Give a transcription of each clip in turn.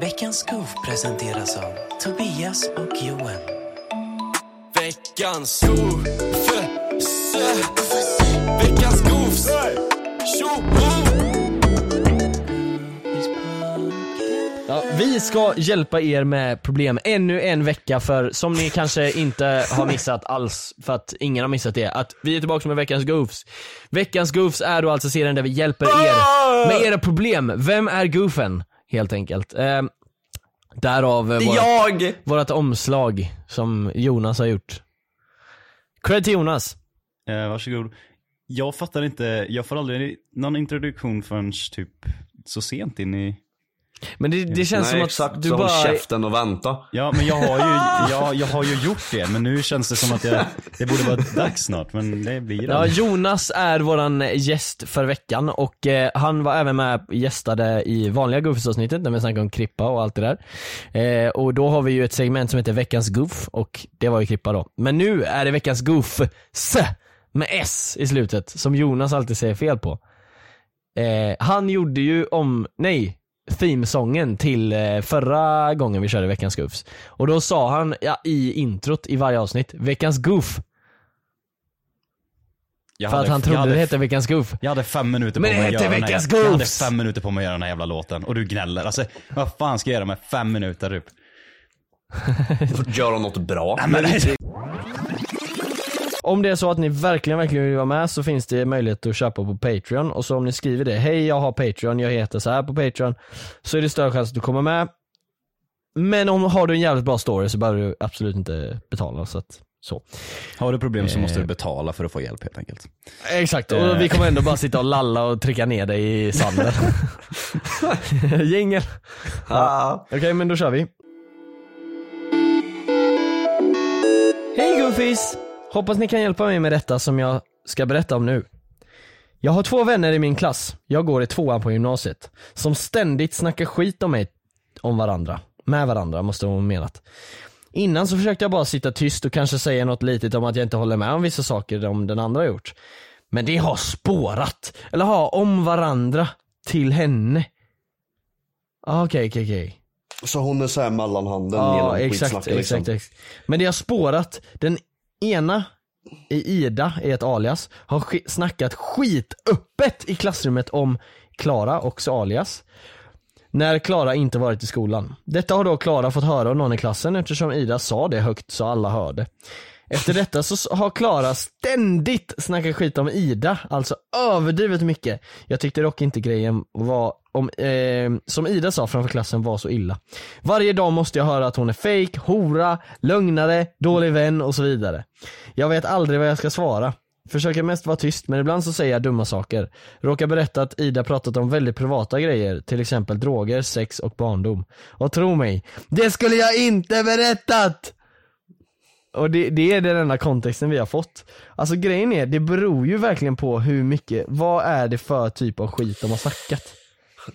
Veckans Goof presenteras av Tobias och Johan. Veckans goof, Veckans goofs! Ja, vi ska hjälpa er med problem ännu en vecka för som ni kanske inte har missat alls, för att ingen har missat det, att vi är tillbaka med veckans goofs. Veckans goofs är då alltså serien där vi hjälper er med era problem. Vem är goofen? Helt enkelt. Eh, därav vårat, vårat omslag som Jonas har gjort. Cred till Jonas. Eh, varsågod. Jag fattar inte, jag får aldrig någon introduktion förrän typ så sent in i... Men det, det känns Nej som att exakt, du så bara... håll käften och vänta. Ja men jag har ju, jag, jag har ju gjort det men nu känns det som att jag, det borde vara dags snart men det blir det Ja. Jonas är våran gäst för veckan och eh, han var även med gästade i vanliga Goofus-avsnittet när vi snackade om Krippa och allt det där. Eh, och då har vi ju ett segment som heter veckans Goof och det var ju Krippa då. Men nu är det veckans Goof S med S i slutet som Jonas alltid säger fel på. Eh, han gjorde ju om, nej, themesången till eh, förra gången vi körde veckans Goofs. Och då sa han ja, i introt i varje avsnitt, veckans Goof. Jag För hade- att han jag trodde hade- det hette veckans Goof. Jag hade fem minuter på Men mig att göra den här, Veckans Jag hade fem minuter på mig att göra den här jävla låten och du gnäller. Alltså vad fan ska jag göra med fem minuter typ? Gör något bra. Om det är så att ni verkligen, verkligen vill vara med så finns det möjlighet att köpa på Patreon och så om ni skriver det, hej jag har Patreon, jag heter så här på Patreon, så är det större chans att du kommer med. Men om har du en jävligt bra story så behöver du absolut inte betala så att, så. Har du problem så måste Eh. du betala för att få hjälp helt enkelt. Exakt, Eh. och vi kommer ändå bara sitta och lalla och trycka ner dig i sanden. Jingel. Ah. Okej men då kör vi. Hej Goofies! Hoppas ni kan hjälpa mig med detta som jag ska berätta om nu. Jag har två vänner i min klass, jag går i tvåan på gymnasiet, som ständigt snackar skit om mig, om varandra. Med varandra måste de ha menat. Innan så försökte jag bara sitta tyst och kanske säga något litet om att jag inte håller med om vissa saker om den andra gjort. Men det har spårat, eller ha om varandra till henne. Ah, Okej, okej, okej. Så hon är såhär mellanhanden Ja genom exakt, skitsnacket liksom. exakt, exakt. Men det har spårat. Den ena, i Ida är ett alias, har sk- snackat skitöppet i klassrummet om Klara, också alias. När Klara inte varit i skolan. Detta har då Klara fått höra av någon i klassen eftersom Ida sa det högt så alla hörde. Efter detta så har Klara ständigt snackat skit om Ida, alltså överdrivet mycket. Jag tyckte dock inte grejen var, om, eh, som Ida sa framför klassen var så illa. Varje dag måste jag höra att hon är fake, hora, lögnare, dålig vän och så vidare. Jag vet aldrig vad jag ska svara. Försöker mest vara tyst men ibland så säger jag dumma saker. Råkar berätta att Ida pratat om väldigt privata grejer, till exempel droger, sex och barndom. Och tro mig, det skulle jag inte berättat! Och det, det är den enda kontexten vi har fått. Alltså grejen är, det beror ju verkligen på hur mycket, vad är det för typ av skit de har snackat?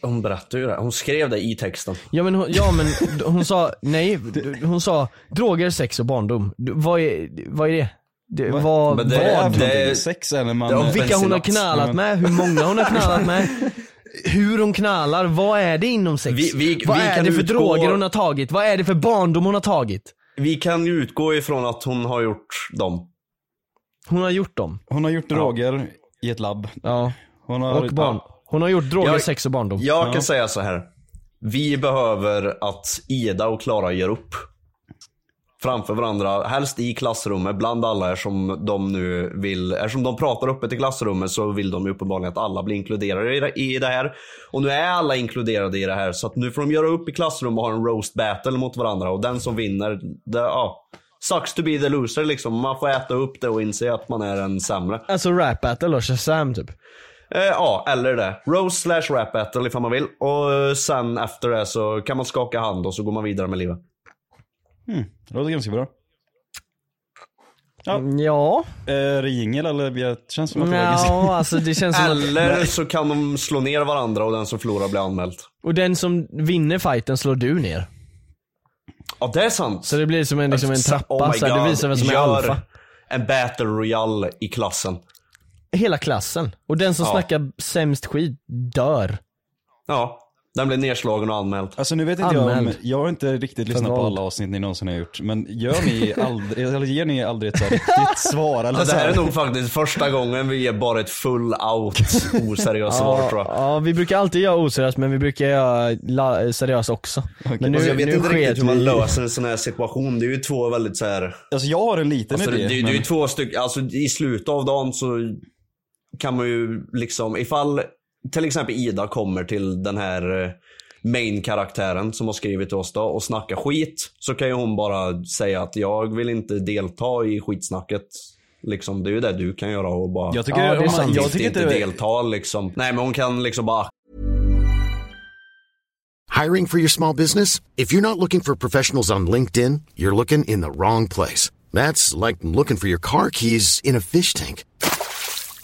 Hon berättade ju det, hon skrev det i texten. Ja men, hon, ja, men hon sa, nej, hon sa droger, sex och barndom. Vad är, vad är det? det vad, Men det- vad? det- är- Sex är när man... Ja, Vilka hon har knallat med, hur många hon har knallat med, hur hon knallar, vad är det inom sex? Vi- vi- vad vi är det för utgå- droger hon har tagit? Vad är det för barndom hon har tagit? Vi kan ju utgå ifrån att hon har gjort dem. Hon har gjort dem. Hon har gjort droger i ett labb. Ja. Hon har... Och barn. Hon har gjort droger, Jag- sex och barndom. Jag Ja. kan säga så här. Vi behöver att Ida och Klara gör upp. Framför varandra, helst i klassrummet, bland alla eftersom de nu vill, eftersom de pratar öppet i klassrummet så vill de uppenbarligen att alla blir inkluderade i det, i det här. Och nu är alla inkluderade i det här så att nu får de göra upp i klassrummet och ha en roast battle mot varandra och den som vinner, det, ja. Sucks to be the loser liksom. Man får äta upp det och inse att man är en sämre. Alltså rap battle och Shazam typ. Eh, ja, eller det. Rose slash rap battle ifall man vill. Och eh, sen efter det så kan man skaka hand och så går man vidare med livet. Det låter ganska bra. Ja. Ja, Är det jingel eller? Det känns som att det ganska... ja alltså det känns som att, Eller så kan de slå ner varandra och den som förlorar blir anmäld. och den som vinner fighten slår du ner. Ja, det är sant. Så det blir som en, liksom en trappa, Oh så här, det visar vem som är Gör alfa. en battle royale i klassen. Hela klassen. Och den som Ja. snackar sämst skit dör. Ja. Den blev nedslagen och anmäld. Alltså nu vet inte jag om, Anmäld. jag har inte riktigt lyssnat på alla avsnitt ni någonsin har gjort. Men gör ni aldrig, eller ger ni aldrig ett så riktigt svar? Eller Ja, så det här är nog faktiskt första gången vi ger bara ett full out oseriöst svar tror jag. Ja, vi brukar alltid göra oseriöst men vi brukar göra seriöst också. Men nu, Alltså, jag vet nu inte riktigt hur man vi- löser en sån här situation. Det är ju två väldigt så här. Alltså jag har en liten Alltså, det, idé. det, det är men- ju två stycken, alltså i slutet av dagen så kan man ju liksom, ifall till exempel Ida kommer till den här eh, main-karaktären som har skrivit till oss då och snackar skit. Så kan ju hon bara säga att jag vill inte delta i skitsnacket. Liksom, det är ju det du kan göra och bara Jag tycker, Ja, det är sant. jag inte, tycker inte inte, delta liksom. Nej men hon kan liksom bara Hiring for your small business? If you're not looking for professionals on LinkedIn, you're looking in the wrong place. That's like looking for your car keys in a fish tank.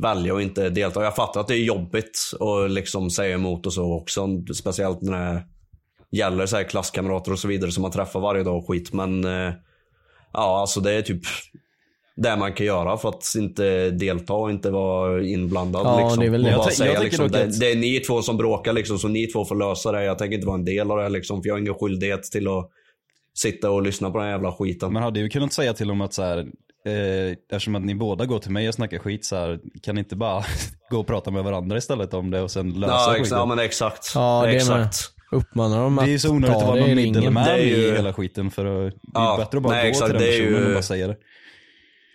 välja och inte delta. Jag fattar att det är jobbigt att liksom säga emot och så också. Speciellt när det gäller så här klasskamrater och så vidare som man träffar varje dag och skit. Men eh, ja, alltså det är typ det man kan göra för att inte delta och inte vara inblandad. Ja, liksom. det är väl och det. bara Jag säga, jag liksom, det, att- det är ni två som bråkar liksom, så ni två får lösa det. Jag tänker inte vara en del av det liksom, för jag har ingen skyldighet till att sitta och lyssna på den här jävla skiten. Man hade ju kunnat säga till dem att så här, eh, eftersom att ni båda går till mig och snackar skit så här, kan ni inte bara gå och prata med varandra istället om det och sen lösa ja, skiten? ja men exakt. Ja, det exakt. Uppmanar dem Det är ju att så onödigt att ta vara det någon middleman Det är ju- i hela skiten för att, det är Ja, bättre att bara nej, gå exakt, till den det är ju- personen och bara säga det.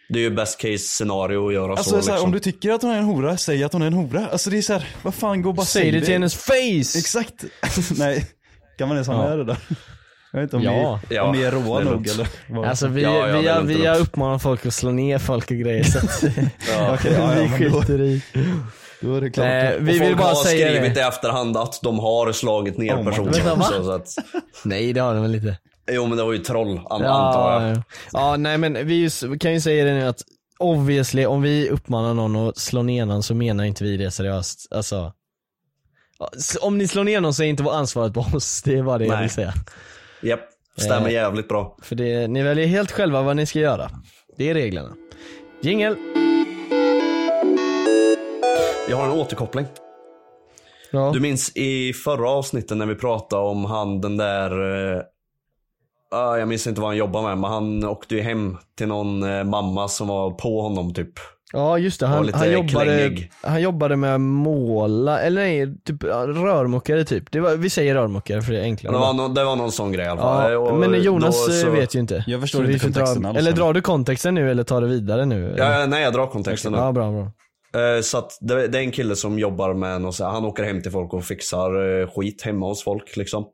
Det är ju best case scenario att göra Alltså så. liksom. om du tycker att hon är en hora, säg att hon är en hora. Alltså det är så här, vad fan, gå och bara Säg det till hennes face! Exakt. Nej, kan man ens ha med det där? Jag vet inte om, Ja. Ja, om ni är råa nog eller vad. Alltså vi, Ja, ja, vi, är har, vi har uppmanat folk att slå ner folk och grejer så att Ja. Okej, ja, ja, vi skiter i. då är det klart. Eh, Och vi vill folk bara har säga skrivit det. i efterhand att de har slagit ner Oh va? också. Så att, Nej det har de väl inte. jo men det var ju troll, an- antar Ja, jag. ja. ja nej men vi vi kan ju säga det nu att obviously om vi uppmanar någon att slå ner någon så menar inte vi det seriöst. Alltså, om ni slår ner någon så är inte ansvaret på oss, det är bara det jag Nej. vill säga. Japp, stämmer Eh. jävligt bra. För det, ni väljer helt själva vad ni ska göra. Det är reglerna. Jingel. Jag har en återkoppling. Ja. Du minns i förra avsnittet när vi pratade om han den där ah, jag minns inte vad han jobbar med, men han åkte ju hem till någon eh, mamma som var på honom typ. Ja just det, han, han, jobbade, klängig. han jobbade med måla, eller nej, typ rörmokare typ. Det var, vi säger rörmokare för det är enklare. Det var, någon, det var någon sån grej i alla fall. ja, Och men Jonas då eh, så- vet ju inte. Jag förstår Så inte kontexten dra, alls Eller drar du kontexten nu eller tar du vidare nu? Ja, nej jag drar kontexten nu. Ja bra bra. Eh, Så att det, det är en kille som jobbar med något så här, han åker hem till folk och fixar eh, skit hemma hos folk liksom.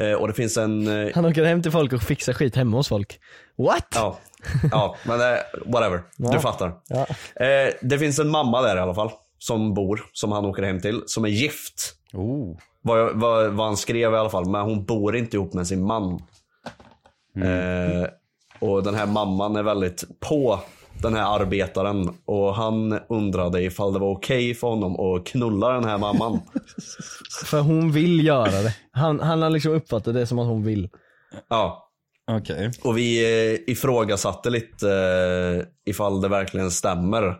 Eh, Och det finns en, eh, Han åker hem till folk och fixar skit hemma hos folk. What? ja, ja men eh, whatever, Ja. du fattar. Ja. Eh, Det finns en mamma där i alla fall, som bor, som han åker hem till, som är gift. Oh. Vad, vad, vad han skrev i alla fall, men hon bor inte ihop med sin man. Eh, och den här mamman är väldigt på den här arbetaren och han undrade ifall det var okej för honom att knulla den här mamman. För hon vill göra det. Han, han har liksom uppfattat det som att hon vill. Ja. Okej. Och vi eh, ifrågasatte lite eh, ifall det verkligen stämmer.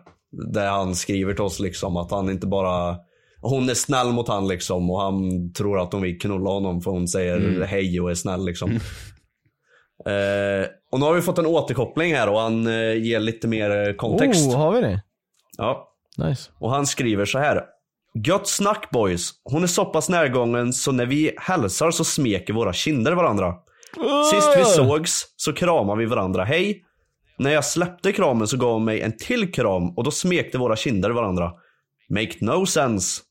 Det han skriver till oss liksom att han inte bara hon är snäll mot han liksom och han tror att hon vill knulla honom för hon säger hej och är snäll liksom. Eh, och nu har vi fått en återkoppling här och han eh, ger lite mer eh, kontext. Oh, har vi det? Ja. Nice. Och han skriver så här. Gött snack boys. Hon är så pass närgången så när vi hälsar så smeker våra kinder varandra. Sist vi sågs så kramade vi varandra hej. När jag släppte kramen så gav hon mig en till kram och då smekte våra kinder varandra. Make no sense.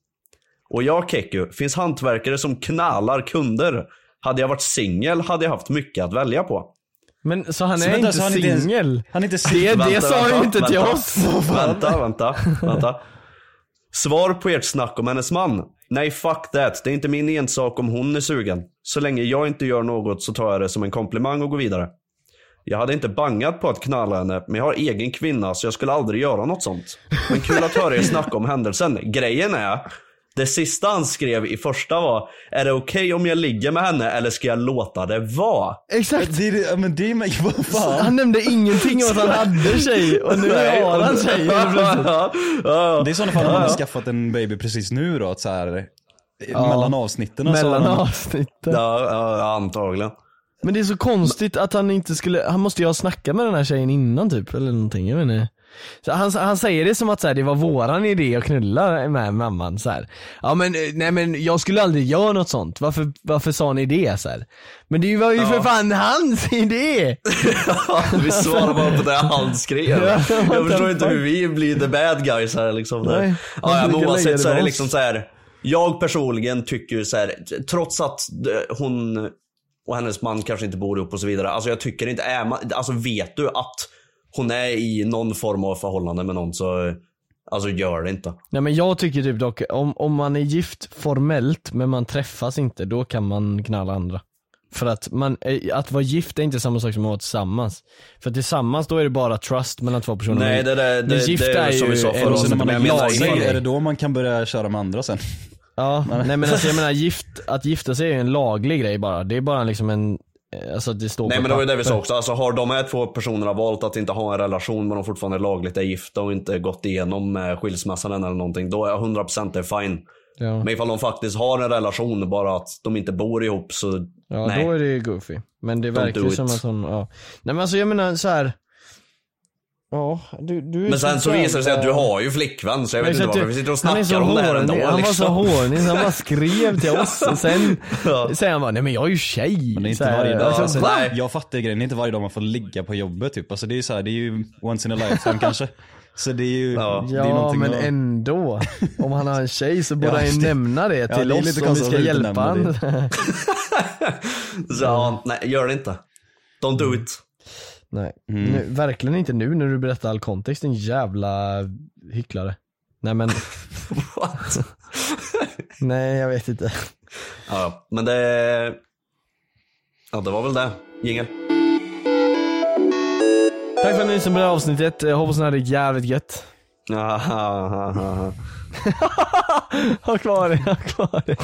Och jag Keku, finns hantverkare som knallar kunder. Hade jag varit singel hade jag haft mycket att välja på. Men så han Så är vänta, inte så han är inte ens- singel? han är inte Det, singel. det Vänta, sa han ju inte till vänta. oss. Vänta, vänta, vänta. Svar på ert snack om hennes man. Nej, fuck that. Det är inte min ensak om hon är sugen. Så länge jag inte gör något så tar jag det som en komplimang och går vidare. Jag hade inte bangat på att knalla henne, men jag har egen kvinna så jag skulle aldrig göra något sånt. Men kul att höra er snacka om händelsen. Grejen är, det sista han skrev i första var, är det okej om jag ligger med henne eller ska jag låta det vara? Exakt. Det det- ja, men det är vad fan. Han nämnde ingenting om att han hade tjej och nu har han tjej. Ja, ja. Det är i sådana fall om man har skaffat en baby precis nu då, att så här, mellan avsnitten och Mellan så. han- avsnitten. Ja, ja, antagligen. Men det är så konstigt att han inte skulle, han måste ju ha snackat med den här tjejen innan typ eller någonting, jag vet inte. Så han, han säger det som att så här, det var våran idé att knulla med mamman så här. Ja men eh, nej men jag skulle aldrig göra något sånt, varför, varför sa ni det så här? Men det var ju för fan hans idé! vi svarar bara på det han skrev. Ja, jag förstår inte hur vi blir the bad guys här liksom. Nej, ja, ja, men oavsett så är det liksom så här. Jag personligen tycker så här, trots att eh, hon och hennes man kanske inte bor ihop och så vidare. Alltså jag tycker inte, är man, alltså vet du att hon är i någon form av förhållande med någon så, alltså gör det inte. Nej men jag tycker typ dock, om, om man är gift formellt men man träffas inte, då kan man knalla andra. För att man, eh, att vara gift är inte samma sak som att vara tillsammans. För tillsammans då är det bara trust mellan två personer. Nej det, det, men det, gift det är är som ju vi sa en- förra sen när avsnittet. man är ifall- är det då man kan börja köra med andra sen? Ja, nej men alltså jag menar gift, att gifta sig är ju en laglig grej bara. Det är bara liksom en, alltså det står Nej men det var ju det vi sa också. Alltså har de här två personerna valt att inte ha en relation men de fortfarande lagligt är gifta och inte gått igenom eh, skilsmässan eller någonting. Då är 100% det är fine. Ja, Men ifall de faktiskt har en relation bara att de inte bor ihop så ja nej. då är det ju goofy. Men det verkar ju som att hon, ja. Nej men alltså jag menar så här. Ja, du, du Men sen så visar det sig att du har ju flickvän så jag vet inte Exakt, varför vi sitter och snackar om det här ändå Han var så liksom. horny så han bara skrev till oss och sen Ja. säger han bara nej men jag är ju tjej. Men det är inte varje dag. alltså, Alltså, nej. jag fattar grejen, det är inte varje dag man får ligga på jobbet typ. Alltså det är ju så här, det är ju once in a lifetime kanske. Så det är ju, Ja. det är Ja men att- ändå. Om han har en tjej så borde Ja, han ju det- nämna det till det är oss lite om vi ska inte hjälpa honom. Så ja, nej gör det inte. Don't do it. Nej, Mm. nu, verkligen inte nu när du berättar all kontext, en jävla hycklare. Nej men, What? nej jag vet inte. Ja, men det... Ja det var väl det. Jingel. Tack för att ni lyssnade på det här avsnittet, jag hoppas ni hade det jävligt gött. Ha kvar det, ha kvar det.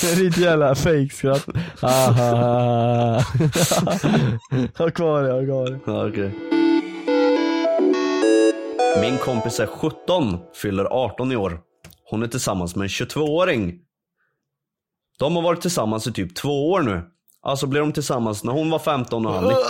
Det är ditt jävla fejkskratt. Ha, ha, ha. Ha kvar det, ha kvar det. Ja, okej. Min kompis är 17, fyller 18 i år. Hon är tillsammans med en 22-åring. De har varit tillsammans i typ två år nu. Alltså blev de tillsammans när hon var 15 och han 19.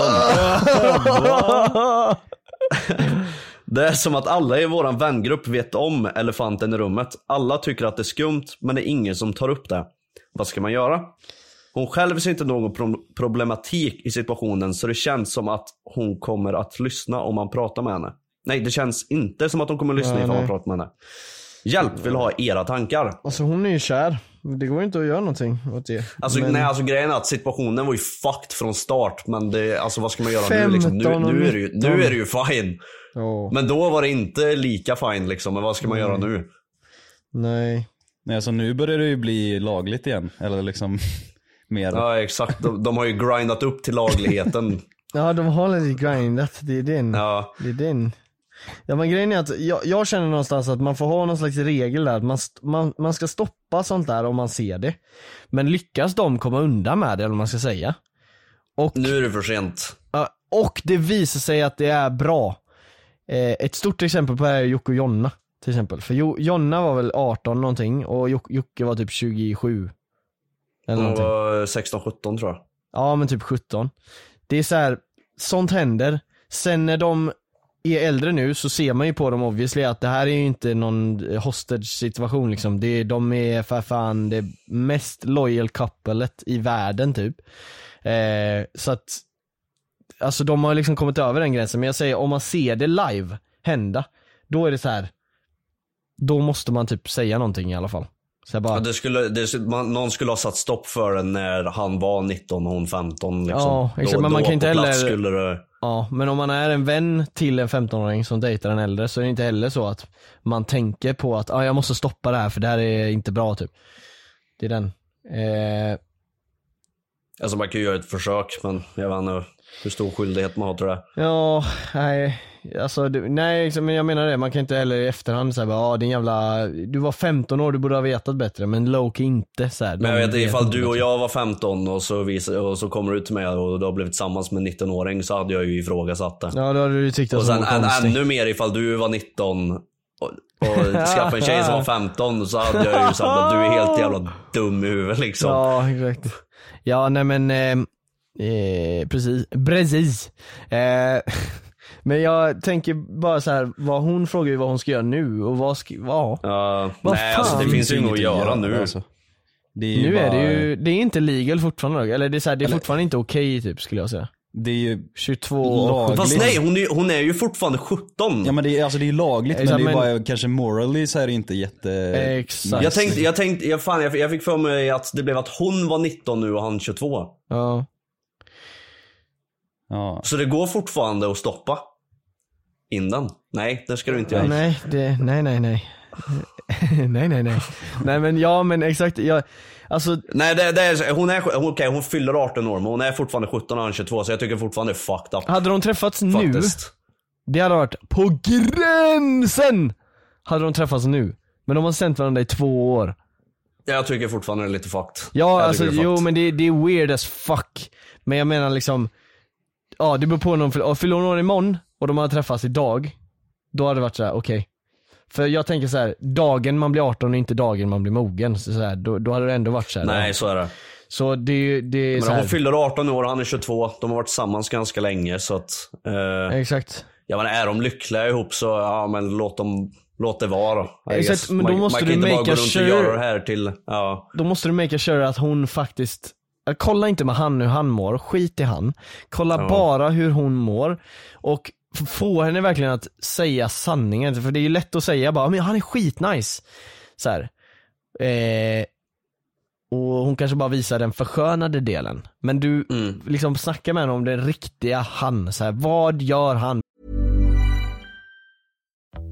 Det är som att alla i våran vängrupp vet om elefanten i rummet. Alla tycker att det är skumt, men det är ingen som tar upp det. Vad ska man göra? Hon själv ser inte någon pro- problematik i situationen så det känns som att hon kommer att lyssna om man pratar med henne. Nej, det känns inte som att hon kommer att lyssna Nej, ifall man pratar med henne. Hjälp, vill ha era tankar. Alltså hon är ju kär, det går ju inte att göra någonting åt det. Alltså, Men- nej, alltså grejen är att situationen var ju fucked från start. Men det, alltså vad ska man göra nu liksom? Nu, 15 och nu, är det ju, 19. nu är det ju fine. Ja, Men då var det inte lika fine liksom. Men vad ska man göra nu? nej. Nej alltså nu börjar det ju bli lagligt igen. Eller liksom mer. Ja exakt, de, de har ju grindat upp till lagligheten. Ja de har lite grindat, det är den. Ja, Det är den. Ja men grejen är att jag, jag känner någonstans att man får ha någon slags regel där, att man, st- man, man ska stoppa sånt där om man ser det. Men lyckas de komma undan med det eller vad man ska säga. Och, Nu är det för sent. och det visar sig att det är bra. Eh, ett stort exempel på det här är Jocke och Jonna till exempel. För jo, Jonna var väl 18 någonting och Joc- Jocke var typ 27. Eller Hon var 16-17 tror jag. Ja men typ 17. Det är så här, sånt händer. Sen när de är äldre nu så ser man ju på dem obviously att det här är ju inte någon hostage situation liksom. Det är, de är för fan det mest loyal couplet i världen typ. Eh, så att, alltså de har liksom kommit över den gränsen. Men jag säger om man ser det live hända, då är det så här. Då måste man typ säga någonting i alla fall. Så bara, Ja, det skulle, det, man, någon skulle ha satt stopp för det när han var 19 och hon 15. Liksom. Ja, exakt, men man kan inte heller- Skulle det, Ja, men om man är en vän till en 15-åring som dejtar en äldre så är det inte heller så att man tänker på att ah, jag måste stoppa det här för det här är inte bra typ. Det är den. Eh, alltså man kan ju göra ett försök men jag vet inte hur stor skyldighet man har till det. ja, nej. Alltså, det, nej, liksom, men jag menar det. Man kan inte heller i efterhand säga ja ah, din jävla, du var 15 år, du borde ha vetat bättre. Men Loki inte så här. Men jag vet ifall du och jag var 15 och så, visar, och så kommer du till mig och du har blivit tillsammans med en 19-åring så hade jag ju ifrågasatt det. Ja, då hade du tyckt att och sen än, ännu mer ifall du var 19 och, och skaffade en tjej som var 15 så hade jag ju sagt att du är helt jävla dum i huvudet liksom. Ja, exakt. Ja, nej men, eh, eh, precis, precis. Eh, men jag tänker bara så här, vad hon frågar ju vad hon ska göra nu och vad ska, ja. Ja, Vad nej alltså det fan? finns ju inget att göra nu. Alltså. Det är ju Nu bara, är det ju, det är inte legal fortfarande eller det är, så här, det är Eller- fortfarande inte okej typ skulle jag säga. Det är ju 22 och Lagligt. Fast nej, hon är, hon är ju fortfarande 17. Ja men det är, alltså det är lagligt men Exakt, det är men- bara kanske morally så är det inte jätte... Exakt. Jag tänkte, jag tänkte, jag, fan, jag, jag fick för mig att det blev att hon var 19 nu och han 22. Ja. Ja. Så det går fortfarande att stoppa in den? Nej, det ska du inte göra. Nej, det, nej, nej, nej. nej, nej, nej. Nej men ja men exakt, jag, alltså Nej, det, det är, hon, är, hon, okej, hon fyller 18 år men hon är fortfarande 17 och han 22 så jag tycker fortfarande det är fucked up. hade de träffats nu, Faktiskt. det hade varit på gränsen! Hade de träffats nu. Men de har känt varandra i två år. Jag tycker fortfarande det är lite fucked. Ja jag alltså jo men det, det är weird as fuck. Men jag menar liksom, ja det beror på när de fyller, fyller hon år imorgon och de har träffats idag, då hade det varit så här: okej. För jag tänker så här, dagen man blir 18 är inte dagen man blir mogen. Så, så här, då, då hade det ändå varit så här. Nej, så är det. Så det, är ju- det är så Men här, hon fyller 18 år, han är 22. De har varit tillsammans ganska länge så att... Eh, Exakt. ja men är de lyckliga ihop så, ja men låt dem, låt det vara. I Exakt, men då man, måste man du kan inte bara gå runt sure- och göra det här till, ja. Då måste du make sure att hon faktiskt Kolla inte med han hur han mår, skit i han. Kolla Ja. bara hur hon mår. Och få henne verkligen att säga sanningen. För det är ju lätt att säga bara, men han är skitnice. Så här. Eh, och hon kanske bara visar den förskönade delen. Men du Mm. liksom snackar med henne om den riktiga han. Så här, vad gör han?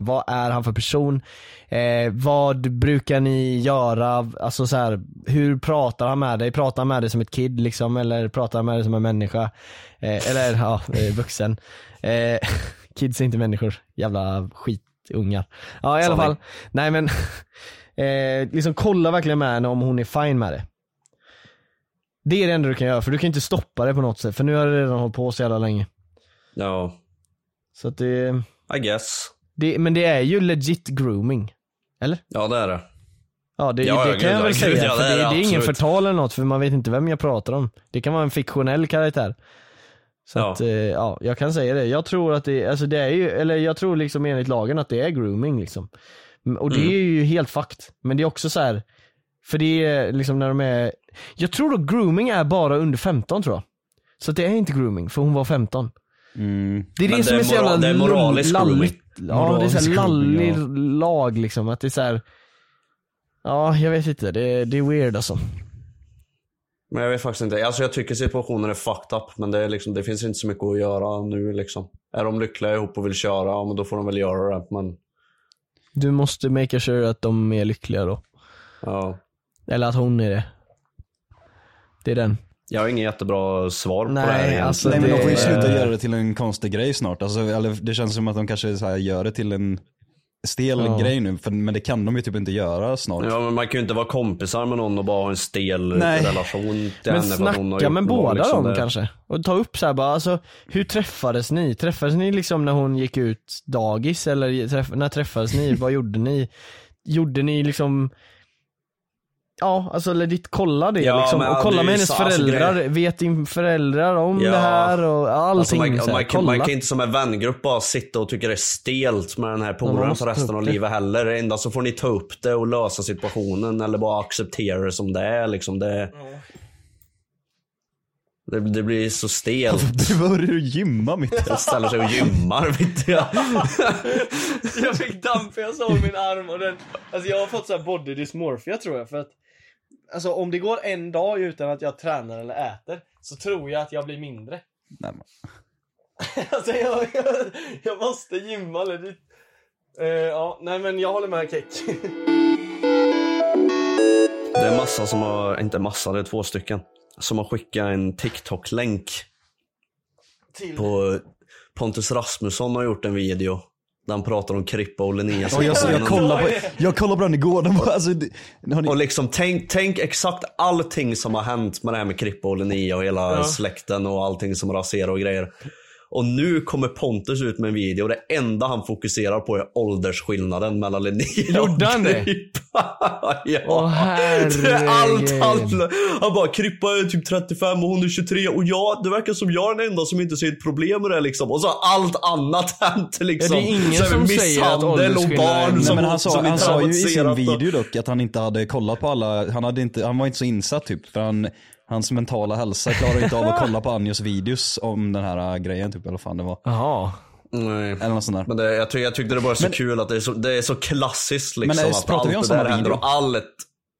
Vad är han för person? Eh, vad brukar ni göra? Alltså så här, hur pratar han med dig? Pratar han med dig som ett kid liksom? Eller pratar han med dig som en människa? Eh, eller ja, eh, vuxen. Eh, kids är inte människor, jävla skitungar. Ja i alla fall, nej men eh, liksom kolla verkligen med henne om hon är fine med det. Det är det enda du kan göra, för du kan inte stoppa det på något sätt, för nu har det redan hållit på så jävla länge. Ja, Så att det, I guess. Det men det är ju legit grooming. Eller? Ja det är det. Ja det, Ja, det ja, kan gud, jag ja, väl gud, säga, ja, för det det, är det det är ingen absolut. förtal eller något för man vet inte vem jag pratar om. Det kan vara en fiktionell karaktär. Så Ja. att, eh, ja, jag kan säga det. Jag tror att det, alltså det är ju, eller jag tror liksom enligt lagen att det är grooming liksom. Mm, Och det Mm. är ju helt fakt. Men det är också så här För det är liksom när de är, jag tror då grooming är bara under 15 tror jag. Så att det är inte grooming, för hon var 15. Mm. Det är det, Men som det är är så jävla det är moralisk lalligt. Ja, det är Moralisk så här grooming, lallig ja. lag liksom, att det är så här. Ja, jag vet inte, det, är- det är weird alltså. Men jag vet faktiskt inte. Alltså jag tycker situationen är fucked up. Men det, är liksom, det finns inte så mycket att göra nu liksom. Är de lyckliga ihop och vill köra, ja men då får de väl göra det. Men Du måste make sure att de är lyckliga då. ja. Eller att hon är det. Det är den. Jag har ingen jättebra svar på Nej, det här alltså Nej men de får ju sluta göra det till en konstig grej snart. Alltså, eller det känns som att de kanske så här gör det till en stel Ja. grej nu. För, men det kan de ju typ inte göra snart. Ja men man kan ju inte vara kompisar med någon och bara ha en stel Nej. relation till Men henne har snacka med båda liksom, dem kanske. Och ta upp så här bara, alltså hur träffades ni? Träffades ni liksom när hon gick ut dagis eller träff när träffades ni? Vad gjorde ni? Gjorde ni liksom Ja, alltså legit kolla det Ja, liksom. men Och kolla med hennes så- alltså, föräldrar. grejer- Vet din föräldrar om Ja. det här och allting? Alltså man, så här, man, kan, man kan inte som en vängrupp bara sitta och tycka det är stelt med den här polaren för resten av livet heller. Enda så får ni ta upp det och lösa situationen eller bara acceptera det som det är liksom. Det, det, det blir så stelt. Du börjar ju gymma mitt i. Jag ställer sig och gymmar vet jag. jag fick damp jag såg min arm och den, alltså jag har fått så här body dysmorphia tror jag för att Alltså om det går en dag utan att jag tränar eller äter så tror jag att jag blir mindre. Nej, men- Alltså jag, jag, jag måste gymma legit. Uh, ja, nej men jag håller med Keck. Det är massa som har, inte massa, det är två stycken. Som har skickat en TikTok-länk Till... på Pontus Rasmusson har gjort en video. Där han pratar om Krippa och Linnea. Ja, jag, jag, kollade på, jag kollade på den igår. Den var, alltså, ni, Och liksom tänk, tänk exakt allting som har hänt med det här med Krippa och Linnea och hela Ja. släkten och allting som raserar och grejer. Och nu kommer Pontus ut med en video och det enda han fokuserar på är åldersskillnaden mellan Linnea Gjorde han och det? Krippa. ja. Åh, det är allt herregud. han... Bara Krippa är typ 35 och hon är 23 och ja, det verkar som jag är den enda som inte ser ett problem med det liksom. Och så har allt annat hänt liksom. Ja, det är ingen Så som säger att åldersskillnaden- barn Nej, som, men han sa, han sa ju i sin video dock att han inte hade kollat på alla, han, hade inte, han var inte så insatt typ. För han, hans mentala hälsa klarar inte av att kolla på Anjos videos om den här äh, grejen typ, eller vad fan det var. Jaha. Nej. Eller något sånt där. Men det, jag, tyck, jag tyckte det var så Men- kul att det är så, det är så klassiskt liksom. Men, eh, att pratar vi om allt det samma där händer video? och allt,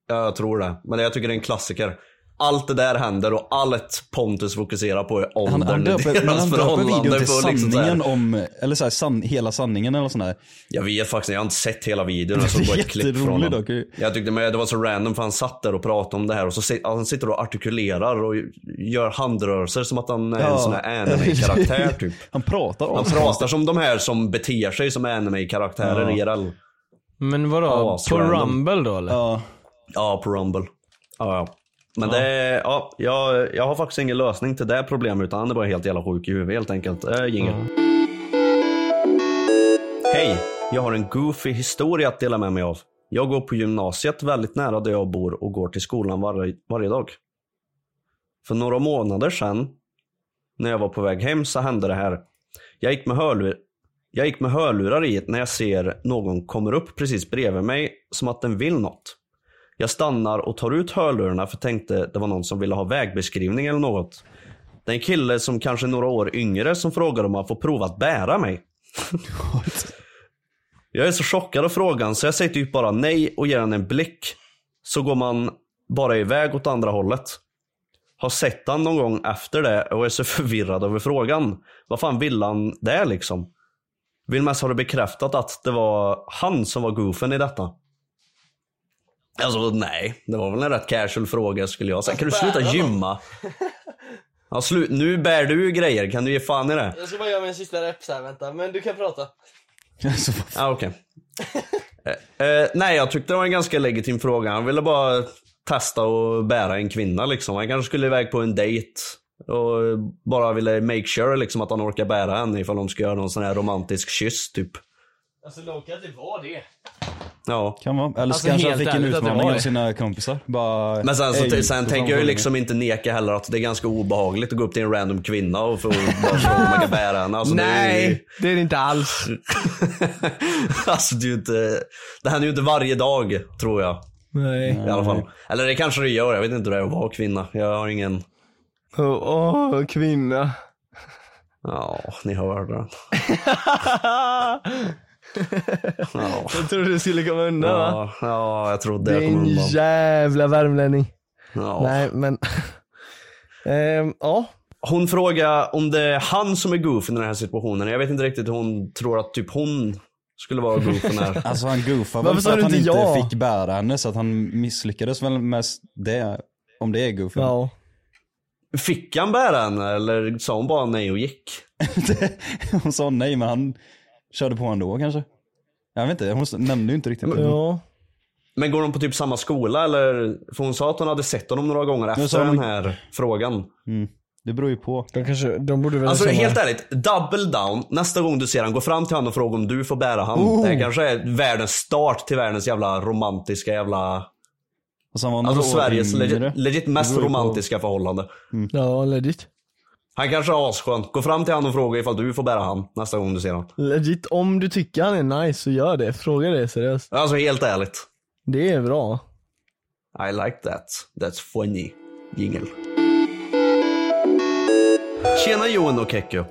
ja, jag tror det. Men jag tycker det är en klassiker. Allt det där händer och allt Pontus fokuserar på är åldern Han, han i döper, men deras han döper förhållande. videon till för liksom så här- sanningen om, eller så här, san, hela sanningen eller sånt där. Jag vet faktiskt jag har inte sett hela videon. Jag såg Det är bara ett klipp från jätteroligt honom. dock. Jag tyckte men det var så random för han satt där och pratade om det här och så sit- han sitter och artikulerar och gör handrörelser som att han är en sån här anime-karaktär typ. Han pratar om Han pratar som de här som beter sig som anime-karaktärer Ja. IRL. Men vadå? Ja, på random. Rumble då eller? Ja, Ja, på Rumble. Ja, ja. Men det är, ja, jag, jag har faktiskt ingen lösning till det problemet utan han är bara helt jävla sjuk i huvudet helt enkelt. Äh, Jingel. Hej! Jag har en goofy historia att dela med mig av. Jag går på gymnasiet väldigt nära där jag bor och går till skolan varje, varje dag. För några månader sedan, när jag var på väg hem, så hände det här. Jag gick med, hörlur, jag gick med hörlurar i när jag ser någon kommer upp precis bredvid mig som att den vill något. Jag stannar och tar ut hörlurarna för tänkte det var någon som ville ha vägbeskrivning eller något. Det är en kille som kanske är några år yngre som frågar om han får prova att bära mig. jag är så chockad av frågan så jag säger typ bara nej och ger han en blick. Så går man bara iväg åt andra hållet. Har sett han någon gång efter det och är så förvirrad över frågan. Vad fan vill han det liksom? Vill mest ha det bekräftat att det var han som var goofen i detta. Alltså nej, det var väl en rätt casual fråga skulle jag säga. Kan du sluta gymma? Ja, slut. Nu bär du ju grejer, kan du ge fan i det? Jag ska bara göra min sista rep här, vänta. Men du kan prata. alltså, Ja, ah, okej. eh, eh, nej, jag tyckte det var en ganska legitim fråga. Han ville bara testa och bära en kvinna liksom. Han kanske skulle iväg på en dejt. Och bara ville make sure liksom att han orkar bära henne ifall de ska göra någon sån här romantisk kyss typ. Alltså Loki att det var det. Ja. kan vara. Eller så Alltså, kanske han fick en utmaning av sina kompisar. Bara, Men sen, så, "Ey, sen tänker jag ju liksom inte neka heller att det är ganska obehagligt att gå upp till en random kvinna och få bara fråga om man kan bära henne. Alltså, det är ju- Nej, det är det inte alls. alltså det är ju inte, det händer ju inte varje dag tror jag. Nej. I alla fall. Eller det kanske det gör, jag vet inte hur det är att vara kvinna. Jag har ingen, Åh, åh, kvinna. ja ni hör det. Ja, Jag trodde du skulle komma undan va? ja, ja jag trodde jag kom Din undan. jävla värmlänning. Ja. Nej men, Ehm, ja. Hon frågar om det är han som är goofen i den här situationen. Jag vet inte riktigt hur hon tror att typ hon skulle vara goofen här. Alltså han goofar Varför väl sa för du att han inte inte ja? fick bära henne så att han misslyckades väl med det. Om det är goofen. ja. Fick han bära henne eller sa hon bara nej och gick? hon sa nej men han körde på ändå kanske. Jag vet inte, hon nämnde ju inte riktigt det. Ja. Men går de på typ samma skola eller? För hon sa att hon hade sett honom några gånger efter hon- den här frågan. Det beror ju på. De kanske, de borde väl Alltså känna- helt ärligt, double down. Nästa gång du ser han, gå fram till honom och fråga om du får bära han. Oh. Det här kanske är världens start till världens jävla romantiska jävla... Alltså, Alltså Sveriges legit, legit mest ju på- romantiska förhållande. Ja, legit. Han kanske är asskön. Gå fram till honom och fråga ifall du får bära han nästa gång du ser honom. Legit, om du tycker han är nice så gör det. Fråga det seriöst. Alltså helt ärligt. Det är bra. I like that. That's funny. Jingel. Tjena Johan och Kekko.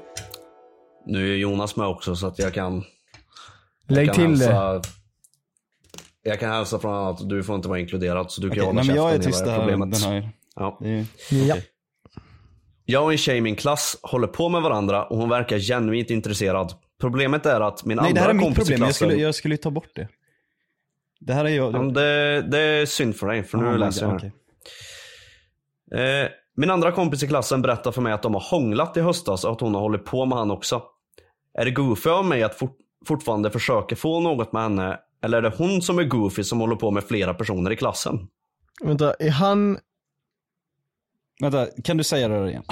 Nu är Jonas med också så att jag kan... Lägg kan till det. hälsa, Jag kan hälsa från att du får inte vara inkluderad så du kan Okej, hålla nej, men jag är käften tyst det här. problemet. Den här. Ja. Det är, Ja. Jag och en tjej i min klass håller på med varandra och hon verkar genuint intresserad. Problemet är att min nej det andra här är mitt kompis i problem, jag klassen... skulle, jag skulle ta bort det. Det här är jag. Ja, det, det är synd för dig, för nu men- läser jag okej. Eh, min andra kompis i klassen berättar för mig att de har hånglat i höstas och att hon har hållit på med han också. Är det goofy av mig att fort, fortfarande försöka få något med henne? Eller är det hon som är goofy som håller på med flera personer i klassen? Vänta, är han... Vänta, kan du säga det där igen?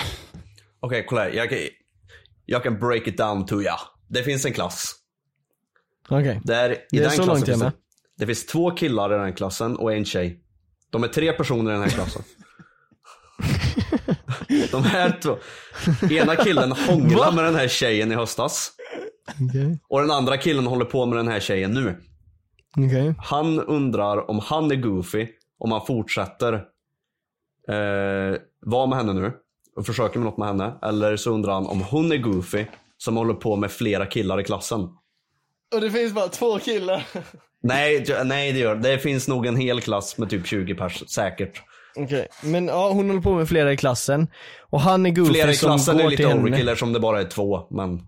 Okej, kolla här. Jag kan, jag kan break it down to ya. Det finns en klass. Okej. Där, i Det är den så klassen långt jag finns med. det, det finns två killar i den klassen och en tjej. De är tre personer i den här klassen. De här två. Ena killen hånglar med den här tjejen i höstas. Okej. Och den andra killen håller på med den här tjejen nu. Okej. Han undrar om han är goofy, om han fortsätter eh, vara med henne nu och försöker med något med henne. Eller så undrar han om hon är goofy som håller på med flera killar i klassen. Och det finns bara två killar. Nej, nej det gör det. Finns nog en hel klass med typ 20 pers, säkert. Okej, men ja hon håller på med flera i klassen. Och han är goofy Flera i som klassen går är lite till henne. overkill eftersom det bara är två. Men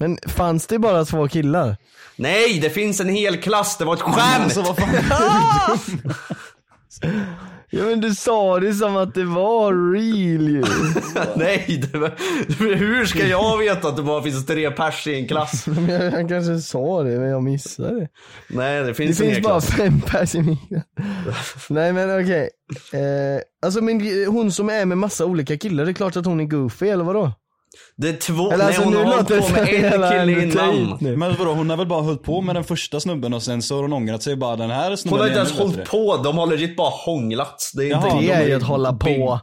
Men fanns det bara två killar? nej, det finns en hel klass. Det var ett skämt! Alltså vad fan. Ja men du sa det som att det var real ju. nej, det var, hur ska jag veta att det bara finns tre pers i en klass? Men jag, jag kanske sa det men jag missade det. Nej, det Det finns, en finns bara klass. fem pers i min Nej men okej. Eh, alltså men hon som är med massa olika killar, det är klart att hon är goofy eller vadå? Det är två, Eller nej alltså hon nu har hållit det på med en kille innan. Men vadå, hon har väl bara hållit på med den första snubben och sen så har hon ångrat sig bara den här snubben Hon har inte ens hållit på, de har legit bara hånglat. Det är inte Jaha, Det de är ju att hålla big, på.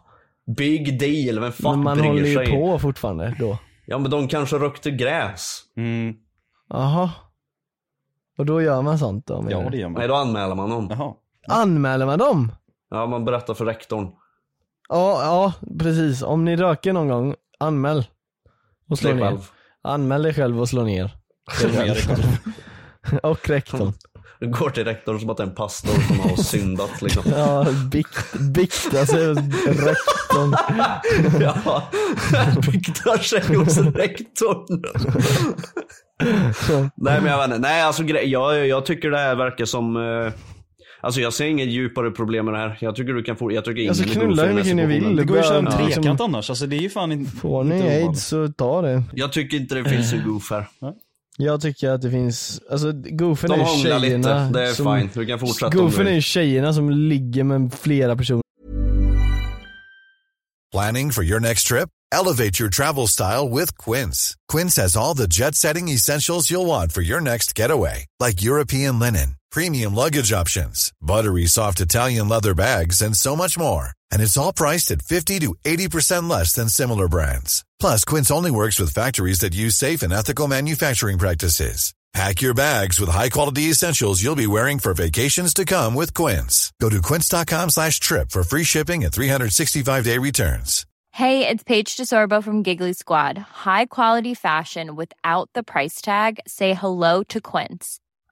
Big deal, vem fuck Men man bryr håller ju sig? på fortfarande då. Ja men de kanske rökte gräs. Mm, Jaha. Och då gör man sånt då? ja det gör Nej man. då anmäler man dem. Jaha. Anmäler man dem? Ja man berättar för rektorn. Ja, ja precis. Om ni röker någon gång, anmäl. Och slå ner. Anmäl dig själv och slå ner. och rektorn. Du går till rektorn som att det är en pastor som har syndat liksom. Ja, bikt, bikta sig hos rektorn. ja, biktar sig hos rektorn. Nej men jag vet inte, nej alltså jag, jag tycker det här verkar som eh, Alltså jag ser inget djupare problem med det här. Jag tycker du kan få, jag tycker ingen Alltså, är knulla hur mycket ni vill. Det går ju att köra en Ja. trekant annars, alltså det är ju fan inte Får ni inte aids så ta det. Jag tycker inte det finns en goof här. Jag tycker att det finns, alltså goofen De är ju hånglar lite, tjejerna det är som, fine. Du kan fortsätta Goofen är ju tjejerna som ligger med flera personer. Planning for your next trip? Elevate your travel style with Quince. Quince has all the jet setting essentials you'll want for your next getaway, like European linen, premium luggage options, buttery soft Italian leather bags, and so much more. And it's all priced at 50 to 80% less than similar brands. Plus, Quince only works with factories that use safe and ethical manufacturing practices. Pack your bags with high-quality essentials you'll be wearing for vacations to come with Quince. Go to quince.com slash trip for free shipping and 365-day returns. Hey, it's Paige DeSorbo from Giggly Squad. High quality fashion without the price tag. Say hello to Quince.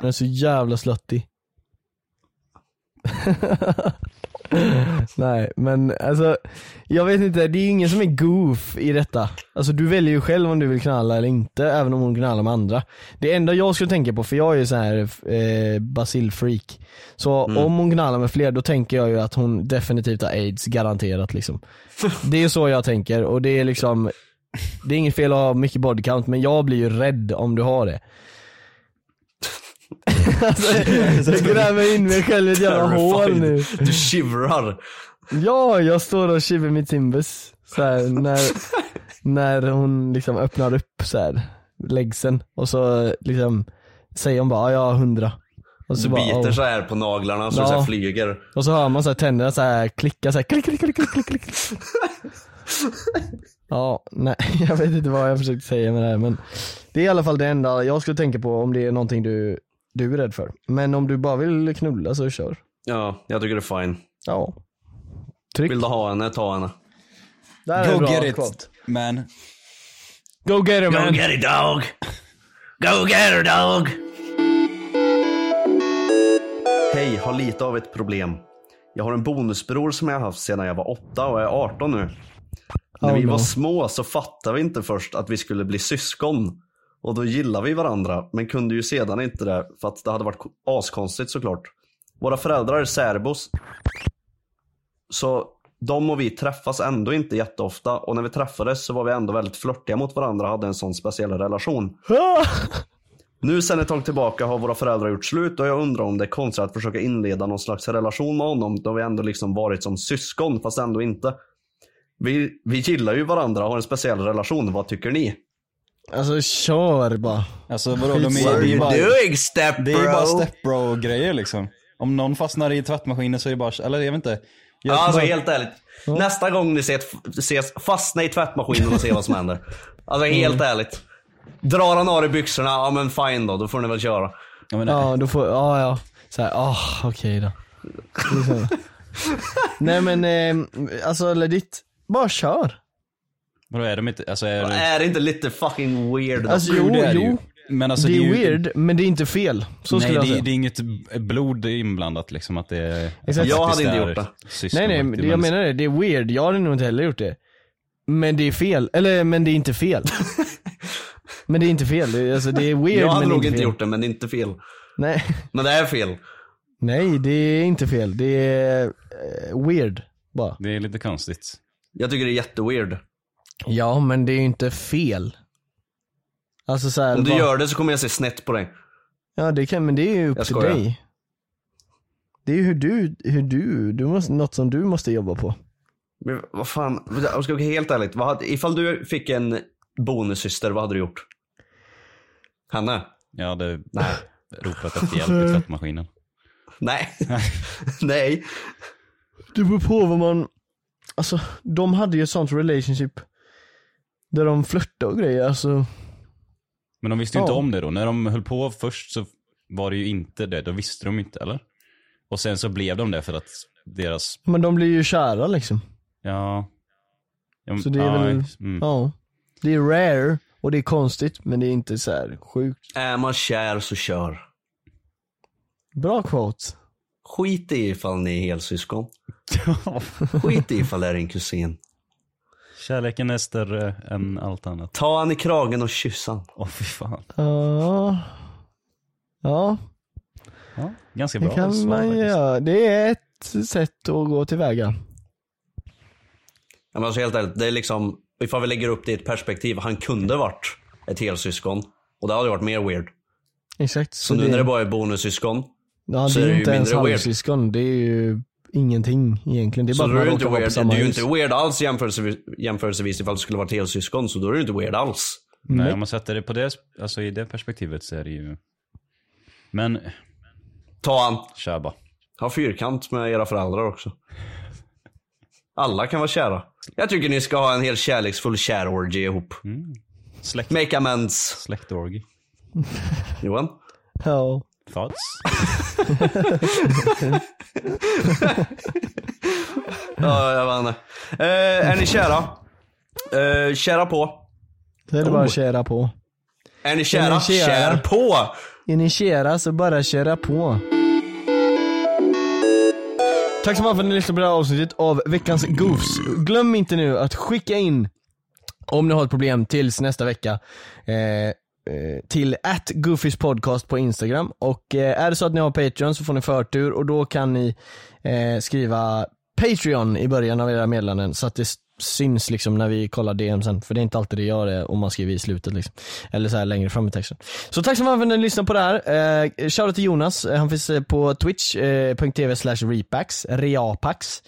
Den är så jävla sluttig. Nej men alltså, jag vet inte, det är ingen som är goof i detta. Alltså du väljer ju själv om du vill knalla eller inte, även om hon knallar med andra. Det enda jag skulle tänka på, för jag är ju så här eh, basilfreak. Så Mm. om hon knallar med fler, då tänker jag ju att hon definitivt har aids, garanterat liksom. Det är så jag tänker och det är liksom, det är inget fel att ha mycket body count men jag blir ju rädd om du har det. Alltså, jag gräver in mig själv i ett jävla hål nu. Du shivrar. Ja, jag står och shiver mitt timbus så här, när, när hon liksom öppnar upp så här, läggsen och så liksom säger hon bara "Ja, jag har hundra. Och Du bara, biter så här på naglarna så Ja. det så här flyger. Och så hör man så här tänderna så här klicka så här klick, klick, klick, klick, klick. Ja, nej jag vet inte vad jag försökte säga med det här men Det är i alla fall det enda jag skulle tänka på om det är någonting du, du är rädd för. Men om du bara vill knulla så kör. Ja, jag tycker det är fine. Ja. Tryck. Vill du ha henne, ta henne. Där är Go bra get it quote. man. Go get it man. Go get it dog. Go get her dog. Hej, har lite av ett problem. Jag har en bonusbror som jag har haft sedan jag var åtta och är 18 nu. När Oh vi no. var små så fattade vi inte först att vi skulle bli syskon. Och då gillade vi varandra, men kunde ju sedan inte det för att det hade varit askonstigt såklart. Våra föräldrar är särbos. Så de och vi träffas ändå inte jätteofta och när vi träffades så var vi ändå väldigt flörtiga mot varandra och hade en sån speciell relation. Nu sen ett tag tillbaka har våra föräldrar gjort slut och jag undrar om det är konstigt att försöka inleda någon slags relation med honom då vi ändå liksom varit som syskon fast ändå inte. Vi, vi gillar ju varandra och har en speciell relation, vad tycker ni? Alltså kör bara. Alltså vadå, de är, det är bara, doing step det är bara stepbro grejer liksom. Om någon fastnar i tvättmaskinen så är det bara, eller jag vet inte. Jag, Ja, alltså bara- helt ärligt. Nästa gång ni ses, ses fastna i tvättmaskinen och se vad som händer. Alltså helt ärligt. Drar han av dig byxorna, ja men fine då, då får ni väl köra. Ja, men, Ja, då får, ja ja. Så här, ah okej då. Det är så. Nej men eh, alltså legit, bara kör. Vadå är de inte, alltså är det, Är det inte lite fucking weird? då? Alltså Jo, det är det jo. Men alltså, det är det är ju- weird, men det är inte fel. Så nej skulle jag det, säga. det är inget blod inblandat liksom att det är Exakt. Jag hade inte gjort det. nej nej, men- jag menar det, det är weird. Jag hade nog inte heller gjort det. Men det är fel, eller men det är inte fel. men det är inte fel, det alltså, det är weird jag hade nog inte fel. gjort det, men det är inte fel. Nej, Men det är fel. nej det är inte fel. Det är eh, weird bara. Det är lite konstigt. Jag tycker det är jätteweird. Ja men det är ju inte fel. Alltså så här, Om du vad- gör det så kommer jag se snett på dig. Ja det kan, men det är ju upp till dig. Det är ju hur du, hur du, du måste, något som du måste jobba på. Men vad fan, jag ska vara helt ärligt. Vad hade, ifall du fick en bonussyster, vad hade du gjort? Hanna? Jag hade ropat efter hjälp i tvättmaskinen. Nej. Nej. Det beror på vad man, alltså de hade ju ett sånt relationship där de flörtade och grejer, alltså. Men de visste ju inte Ja. om det då. När de höll på först så var det ju inte det. Då visste de inte, eller? Och sen så blev de det för att deras, Men de blir ju kära liksom. ja. ja Så det är ja, väl, mm. ja. Det är rare Och det är konstigt men det är inte så här sjukt. Är man kär så kör. Bra quote. Skit i ifall ni är helsyskon. Skit i ifall det är din kusin. Kärleken är större än allt annat. Ta han i kragen och kyss han. Åh fy fan. Ja. Ja, Ja, ganska det bra kan svar man göra. Det är ett sätt att gå tillväga. Ja, men alltså helt ärligt, det är liksom, ifall vi lägger upp det i ett perspektiv, han kunde varit ett helsyskon. Och det hade varit mer weird. Exakt. Så, nu när det bara är bonussyskon, Ja, så det är är det inte ju ens halvsyskon. Det är ju ingenting egentligen. Det är så bara då är det inte weird. Det samma är ju inte weird alls jämförelsevis, jämförelsevis ifall det skulle vara ett helsyskon. Så då är ju inte weird alls. Nej, om man sätter det på det, alltså i det perspektivet så är det ju... Men, Ta han. kör bara. Ha fyrkant med era föräldrar också. Alla kan vara kära. Jag tycker ni ska ha en helt kärleksfull kärorgie ihop. Släkt, Make amends. släktorgi. Johan? Ja. Thoughts? Ja, jag vet inte. Eh, är ni kära? Eh, kära på. Så är det bara Oh. att köra på. Är ni kära? ni kära? Kär på! Är ni kära så bara köra på. Tack så mycket för att ni lyssnade på det här avsnittet av veckans Goofs. Glöm inte nu att skicka in, om ni har ett problem tills nästa vecka, eh, Eh, till at Goofys podcast på Instagram. Och eh, är det så att ni har Patreon så får ni förtur och då kan ni eh, skriva Patreon i början av era meddelanden så att det syns liksom när vi kollar DM sen. För det är inte alltid det gör det om man skriver i slutet liksom. Eller så här längre fram i texten. Så tack så mycket för att ni lyssnade på det här. Eh, Shoutout till Jonas, han finns på twitch.tv slash repax, reapax.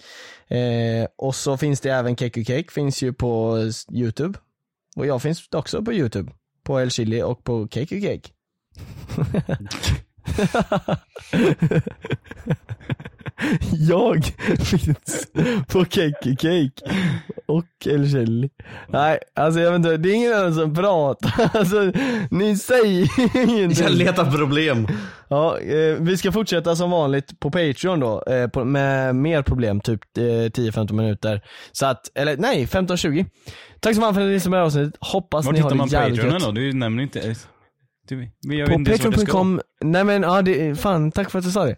Eh, och så finns det även Cake Cake, finns ju på youtube. Och jag finns också på youtube. På El Chili och på Cake Cake. Jag finns på Cake Cake och El Chili. Nej, alltså jag vet inte, det är ingen annan som pratar. Alltså, ni säger ingenting. Jag letar problem. Ja, eh, vi ska fortsätta som vanligt på Patreon då, eh, på, med mer problem, typ eh, 10-15 minuter. Så att, eller nej, 15-20. Tack så mycket för att ni lyssnade på det här avsnittet. Hoppas Var ni har hittar man det jävligt gött. då? Du nämner inte... Du, På patreon.com, nej men ja det, fan tack för att du sa det.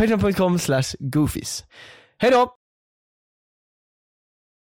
Patreon.com slash goofies. Hejdå!